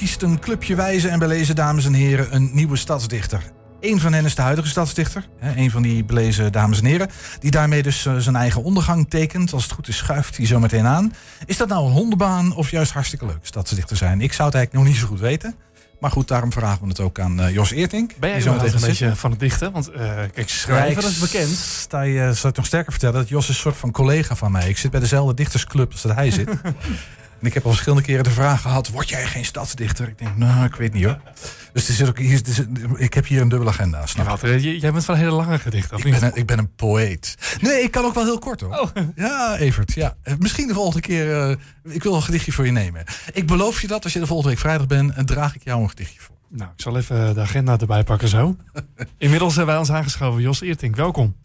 kiest een clubje wijze en belezen dames en heren een nieuwe stadsdichter. Eén van hen is de huidige stadsdichter. hè, Een van die belezen dames en heren. Die daarmee dus eh, zijn eigen ondergang tekent. Als het goed is schuift hij zo meteen aan. Is dat nou een hondenbaan of juist hartstikke leuk stadsdichter zijn? Ik zou het eigenlijk nog niet zo goed weten. Maar goed, daarom vragen we het ook aan eh, Jos Eertink. Ben jij zo meteen een beetje van het dichten? Want eh, kijk, schrijven, ik dat is bekend. Sta je, zal ik nog sterker vertellen dat Jos is een soort van collega van mij. Ik zit bij dezelfde dichtersclub als dat hij zit. en ik heb al verschillende keren de vraag gehad: word jij geen stadsdichter? Ik denk, nou, ik weet niet hoor. Dus er zit ook, hier, er zit- ik heb hier een dubbele agenda. Snap Ja, je? eh, jij bent van hele lange gedichten, of Ik niet? ben, een, ik ben een poëet. Nee, ik kan ook wel heel kort hoor. Oh. Ja, Evert. Ja. Eh, Misschien de volgende keer. eh, ik wil een gedichtje voor je nemen. Ik beloof je dat als je de volgende week vrijdag bent, en draag ik jou een gedichtje voor. Nou, ik zal even de agenda erbij pakken zo. Inmiddels hebben wij ons aangeschoven. Jos Eertink, welkom.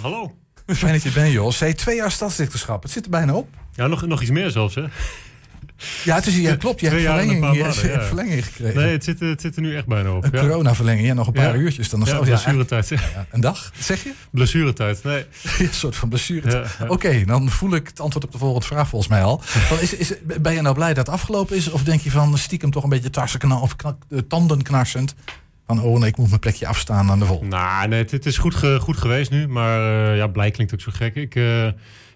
Hallo. Fijn dat je bent, Jos. Hey, twee jaar stadsdichterschap. Het zit er bijna op. Ja, nog, nog iets meer zelfs, hè? Ja, het is, ja klopt. Je hebt verlenging, je hebt verlenging gekregen. Nee, het zit, er- het zit er nu echt bijna op. Een ja. corona-verlenging. Ja, nog een paar uurtjes. Dan Ja, het- ja, blessuretijd. een dag, zeg je? Blessuretijd, nee. een soort van blessure. Ja, ja. Oké, dan voel ik het antwoord op de volgende vraag volgens mij al. Van, is, is, ben je nou blij dat het afgelopen is? Of denk je van stiekem toch een beetje tarsenknal of knak, eh, tandenknarsend? Van, oh nee, ik moet mijn plekje afstaan aan de vol. Nou, nee, het, het is goed, ge- goed geweest nu. Maar eh, ja, blij klinkt ook zo gek. Ik, eh,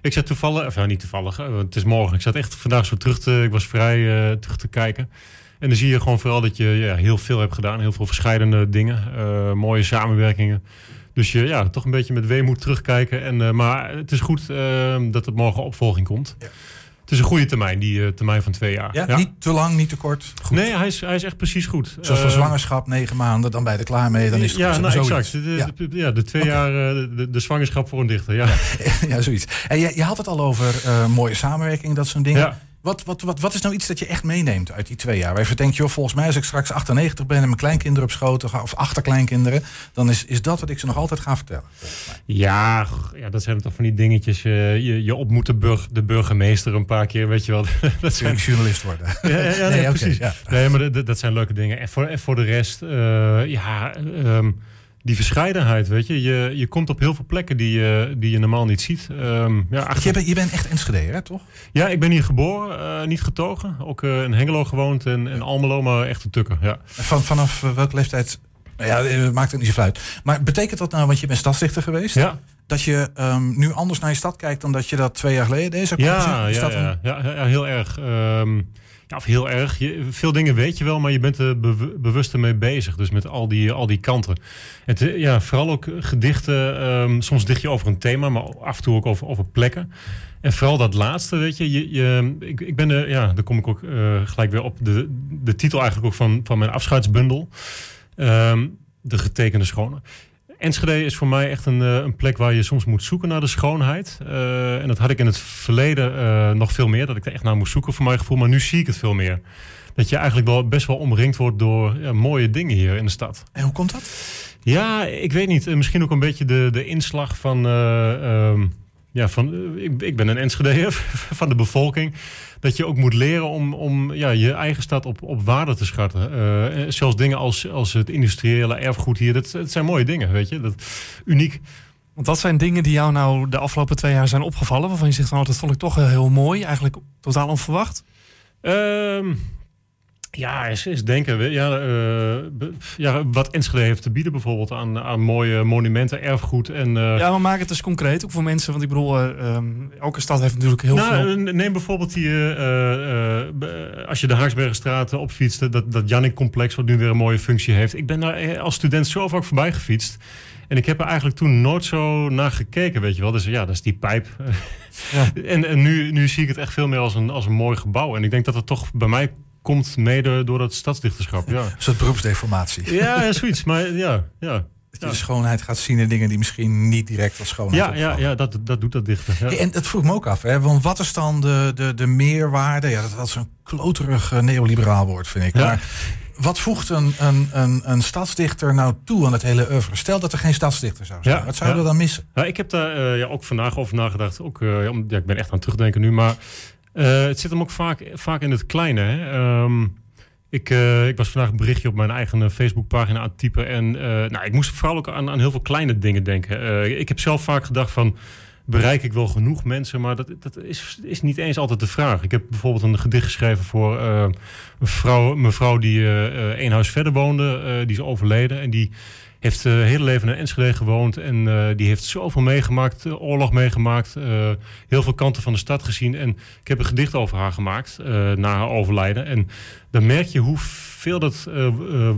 ik zat toevallig, of ja, niet toevallig, want het is morgen. Ik zat echt vandaag zo terug te, ik was vrij eh, terug te kijken. En dan zie je gewoon vooral dat je ja, heel veel hebt gedaan. Heel veel verschillende dingen. mooie samenwerkingen. Dus je ja, toch een beetje met weemoed terugkijken. En, maar het is goed dat er morgen opvolging komt. Ja. Het is een goede termijn, die eh, termijn van twee jaar. Ja, Niet te lang, niet te kort. Goed. Nee, hij is, hij is echt precies goed. Zoals voor Eh, zwangerschap, negen maanden, dan ben je er klaar mee. Dan is het ja, goed. nou, exact. De, Ja. de, de- ja, de twee jaar eh, de, de zwangerschap voor een dichter. Ja. ja, zoiets. En je, je had het al over eh, mooie samenwerking, dat soort dingen. Ja. Wat, wat, wat, wat is nou iets dat je echt meeneemt uit die twee jaar? Waar je denkt, joh, volgens mij als ik straks 98 ben en mijn kleinkinderen op schoot ga, of achterkleinkinderen, dan is, is dat wat ik ze nog altijd ga vertellen. Ja, ja, dat zijn toch van die dingetjes. eh, je, je ontmoet de, burg, de burgemeester een paar keer, weet je wel. dat zijn, ik journalist worden? ja, ja, ja, nee, precies. ja. Nee, maar dat- zijn leuke dingen. En voor, en voor de rest, eh, ja, ehm, die verscheidenheid, weet je. je. Je komt op heel veel plekken die, je die je normaal niet ziet. Ehm, ja, achter- je, bent, je bent echt Enschede, hè, toch? ja, ik ben hier geboren, eh, niet getogen. Ook eh, in Hengelo gewoond en, en Almelo, maar echt een tukker. Ja. Van, vanaf eh, welke leeftijd? Nou ja, eh, maakt het niet zo uit. Maar betekent dat nou, want je bent stadsdichter geweest, Ja, dat je ehm, nu anders naar je stad kijkt dan dat je dat twee jaar geleden maar Ja, ja, dat ja, ja, ja, heel erg. Ehm, ja, of heel erg. Je, veel dingen weet je wel, maar je bent er bew- bewust mee bezig. Dus met al die, al die kanten. Het, eh, ja, vooral ook gedichten. ehm, soms dicht je over een thema, maar af en toe ook over, over plekken. En vooral dat laatste, weet je. je, je ik, ik ben er, ja, daar kom ik ook eh, gelijk weer op de, de titel eigenlijk ook van, van mijn afscheidsbundel. De getekende schone. Enschede is voor mij echt een, eh, een plek waar je soms moet zoeken naar de schoonheid. Eh, en dat had ik in het verleden eh, nog veel meer. Dat ik er echt naar moest zoeken voor mijn gevoel. Maar nu zie ik het veel meer. Dat je eigenlijk wel best wel omringd wordt door ja, mooie dingen hier in de stad. En hoe komt dat? Ja, ik weet niet. Misschien ook een beetje de, de inslag van... eh, ehm, ja, van eh, ik, ik ben een Enschede van de bevolking. Dat je ook moet leren om, om ja, je eigen stad op, op waarde te schatten. En zelfs dingen als, als het industriële erfgoed hier. Dat, dat zijn mooie dingen, weet je. Dat, uniek. Want wat zijn dingen die jou nou de afgelopen twee jaar zijn opgevallen... waarvan je zegt, van, oh, dat vond ik toch heel mooi. Eigenlijk totaal onverwacht. Ehm, ja, is, is denken. Ja, eh, ja, wat Enschede heeft te bieden bijvoorbeeld aan, aan mooie monumenten, erfgoed. En, eh, Ja, maar maak het dus concreet, ook voor mensen. Want ik bedoel, eh, ehm, elke stad heeft natuurlijk heel nou, veel... Neem bijvoorbeeld die, als je de Haaksbergenstraat opfietst, dat, dat Jannik-complex, wat nu weer een mooie functie heeft. Ik ben daar als student zo vaak voorbij gefietst. En ik heb er eigenlijk toen nooit zo naar gekeken, weet je wel. Dus ja, dat is die pijp. Ja. En, en nu, nu zie ik het echt veel meer als een, als een mooi gebouw. En ik denk dat het toch bij mij komt mede door dat stadsdichterschap. Ja, Een soort beroepsdeformatie. ja, ja zoiets. Maar ja, ja. Dat je Ja. de schoonheid gaat zien in dingen die misschien niet direct als schoonheid Ja, ja, opvallen. ja dat, dat doet dat dichter. Ja. Hey, en dat vroeg me ook af, hè? want wat is dan de, de, de meerwaarde? Ja, dat was zo'n kloterig eh, neoliberaal woord, vind ik. Ja. Maar wat voegt een, een, een, een stadsdichter nou toe aan het hele oeuvre? Stel dat er geen stadsdichter zou zijn. Ja, wat zouden we dan missen? Ja, ik heb daar eh, ja, ook vandaag over nagedacht. Ook, om- ja, ik ben echt aan het terugdenken nu. Maar eh, het zit hem ook vaak, vaak in het kleine. Hè? Ehm, ik, eh, ik was vandaag een berichtje op mijn eigen Facebookpagina aan het typen. En eh, nou, ik moest vooral ook aan, aan heel veel kleine dingen denken. Ik heb zelf vaak gedacht van... bereik ik wel genoeg mensen? Maar dat, dat is, is niet eens altijd de vraag. Ik heb bijvoorbeeld een gedicht geschreven voor uh, een vrouw, mevrouw die uh, één huis verder woonde. die is overleden en die heeft uh, hele leven in Enschede gewoond. En die heeft zoveel meegemaakt, oorlog meegemaakt. heel veel kanten van de stad gezien. En ik heb een gedicht over haar gemaakt na haar overlijden. En dan merk je hoeveel dat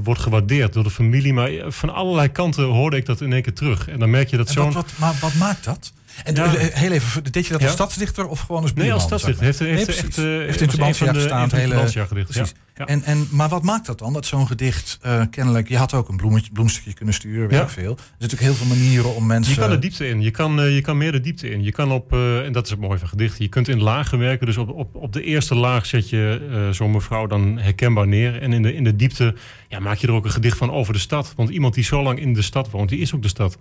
wordt gewaardeerd door de familie. Maar van allerlei kanten hoorde ik dat in één keer terug. En dan merk je dat zo'n... Wat, wat, maar wat maakt dat? En ja. heel even, deed je dat als ja. stadsdichter of gewoon als buurman? Nee, als stadsdichter. Heeft, heeft, nee, echt, uh, heeft in Tubantia gestaan. Het hele gedicht. Precies. Ja. En, en, maar wat maakt dat dan? Dat zo'n gedicht uh, kennelijk... Je had ook een bloemetje, bloemstukje kunnen sturen, weet veel. Er zijn natuurlijk heel veel manieren om mensen... Je kan de diepte in. Je kan, uh, je kan meer de diepte in. Je kan op, en dat is het mooie van gedichten, je kunt in lagen werken. Dus op, op, op de eerste laag zet je zo'n mevrouw dan herkenbaar neer. En in de, in de diepte ja, maak je er ook een gedicht van over de stad. Want iemand die zo lang in de stad woont, die is ook de stad.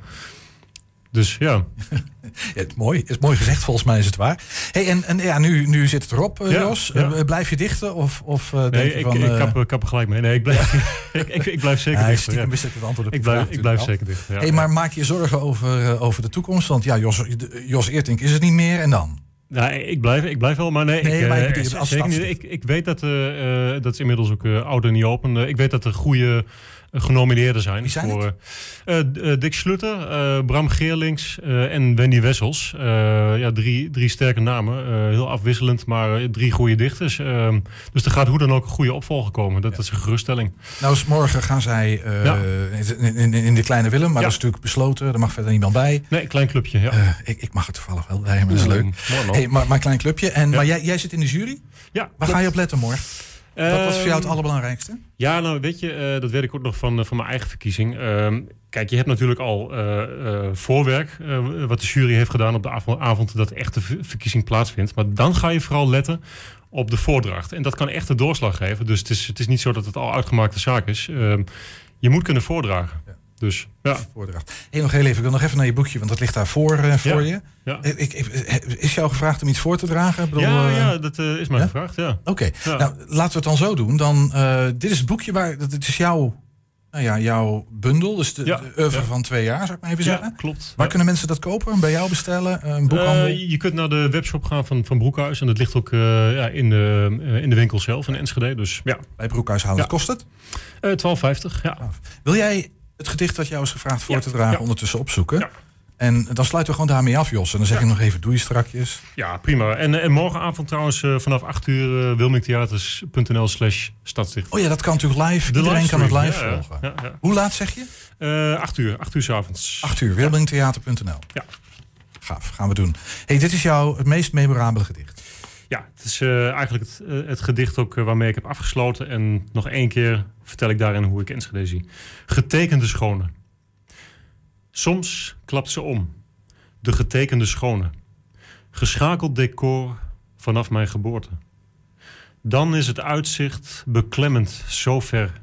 Dus ja. ja mooi, is mooi gezegd, volgens mij is het waar. Hey, en, en ja, nu, nu zit het erop, uh, ja, Jos. Ja. Uh, blijf je dichten? Of, of uh, nee, ik, van, ik, kap, kap er gelijk mee. Nee, ik blijf, ik, ik, ik, blijf zeker dichten. Ja. wist ik het antwoord op ik blijf, ik blijf zeker dicht. hey, maar maak je zorgen over, over de toekomst? Want ja, Jos, Jos Eertink is het niet meer en dan? Ja, ik blijf, ik blijf wel, maar nee, nee ik, maar ik, bedoel, als zeker niet. Ik, ik weet dat, dat is inmiddels ook oud en niet open. Ik weet dat er goede genomineerden zijn. Zijn voor uh, Dick Slutter, Bram Geerlings en Wendy Wessels. ja, drie, drie sterke namen. heel afwisselend, maar drie goede dichters. Ehm, dus er gaat hoe dan ook een goede opvolger komen. Dat, is een geruststelling. Nou, is morgen gaan zij Ja. in, in, in de Kleine Willem, maar Ja. dat is natuurlijk besloten. Er mag verder niemand bij. Nee, klein clubje. Ja. Eh, ik, ik mag er toevallig wel bij, maar dat is leuk. Mooi man. Hey, maar, maar klein clubje. En. Maar jij, jij zit in de jury? ja, Waar ga je op letten morgen? Wat was voor jou het Ehm, allerbelangrijkste? Ja, nou weet je, eh, dat weet ik ook nog van, eh, van mijn eigen verkiezing. Ehm, kijk, je hebt natuurlijk al eh, voorwerk wat de jury heeft gedaan op de avond, avond dat de echte ver- verkiezing plaatsvindt. Maar dan ga je vooral letten op de voordracht. En dat kan echt de doorslag geven. Dus het is, het is niet zo dat het al uitgemaakte zaak is. Ehm, je moet kunnen voordragen. Dus ja, Voordracht. Hey, nog heel even. Ik wil nog even naar je boekje, want dat ligt daar voor, eh, voor je. ja. Ik, ik, ik- is jou gevraagd om iets voor te dragen? Bedoel, ja, eh, ja dat eh, is mij gevraagd. Ja. Oké, nou laten we het dan zo doen. Dan, eh, dit is het boekje waar, dit is jouw, nou ja, jouw bundel. Dus de, de oeuvre van twee jaar, zou ik maar even zeggen. klopt. Waar kunnen mensen dat kopen? Bij jou bestellen? Een boekhandel? Eh, je kunt naar de webshop gaan van, van Broekhuis. En dat ligt ook eh, ja, in, de, eh, in de winkel zelf in Enschede. Dus ja, Bij Broekhuis halen. Kost het? Eh 12,50. Ja. Wil jij het gedicht dat jou is gevraagd voor Ja, te dragen ondertussen opzoeken? En dan sluiten we gewoon daarmee af, Jos. En dan zeg ik nog even doei strakjes. Ja, prima. En, en morgenavond trouwens eh, vanaf 8 uur uh, wilmingtheaters.nl slash stadsdicht. Oh ja, dat kan natuurlijk live. Iedereen kan het live volgen. Hoe laat zeg je? Eh 8 uur, 8 uur 's avonds. 8 uur, wilmingtheater.nl. Ja. Gaaf, gaan we doen. hey, dit is jouw het meest memorabele gedicht. Ja, het is eh, eigenlijk het, eh, het gedicht ook eh, waarmee ik heb afgesloten. En nog één keer vertel ik daarin hoe ik Enschede zie. Getekende schone. Soms klapt ze om. De getekende schone. Geschakeld decor vanaf mijn geboorte. Dan is het uitzicht beklemmend zo ver.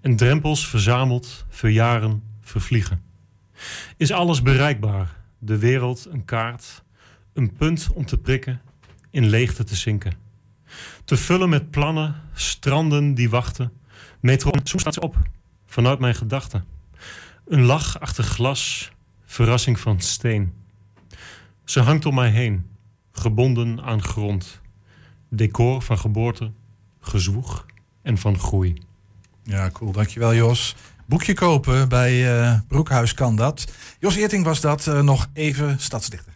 En drempels verzameld, verjaren, vervliegen. Is alles bereikbaar? De wereld een kaart, een punt om te prikken, in leegte te zinken. Te vullen met plannen, stranden die wachten. Metro, soms staat ze op, vanuit mijn gedachten. Een lach achter glas, verrassing van steen. Ze hangt om mij heen, gebonden aan grond. Decor van geboorte, gezwoeg en van groei. Ja, cool. Dankjewel, Jos. Boekje kopen bij eh, Broekhuis kan dat. Jos Eerting was dat. eh, nog even stadsdichter.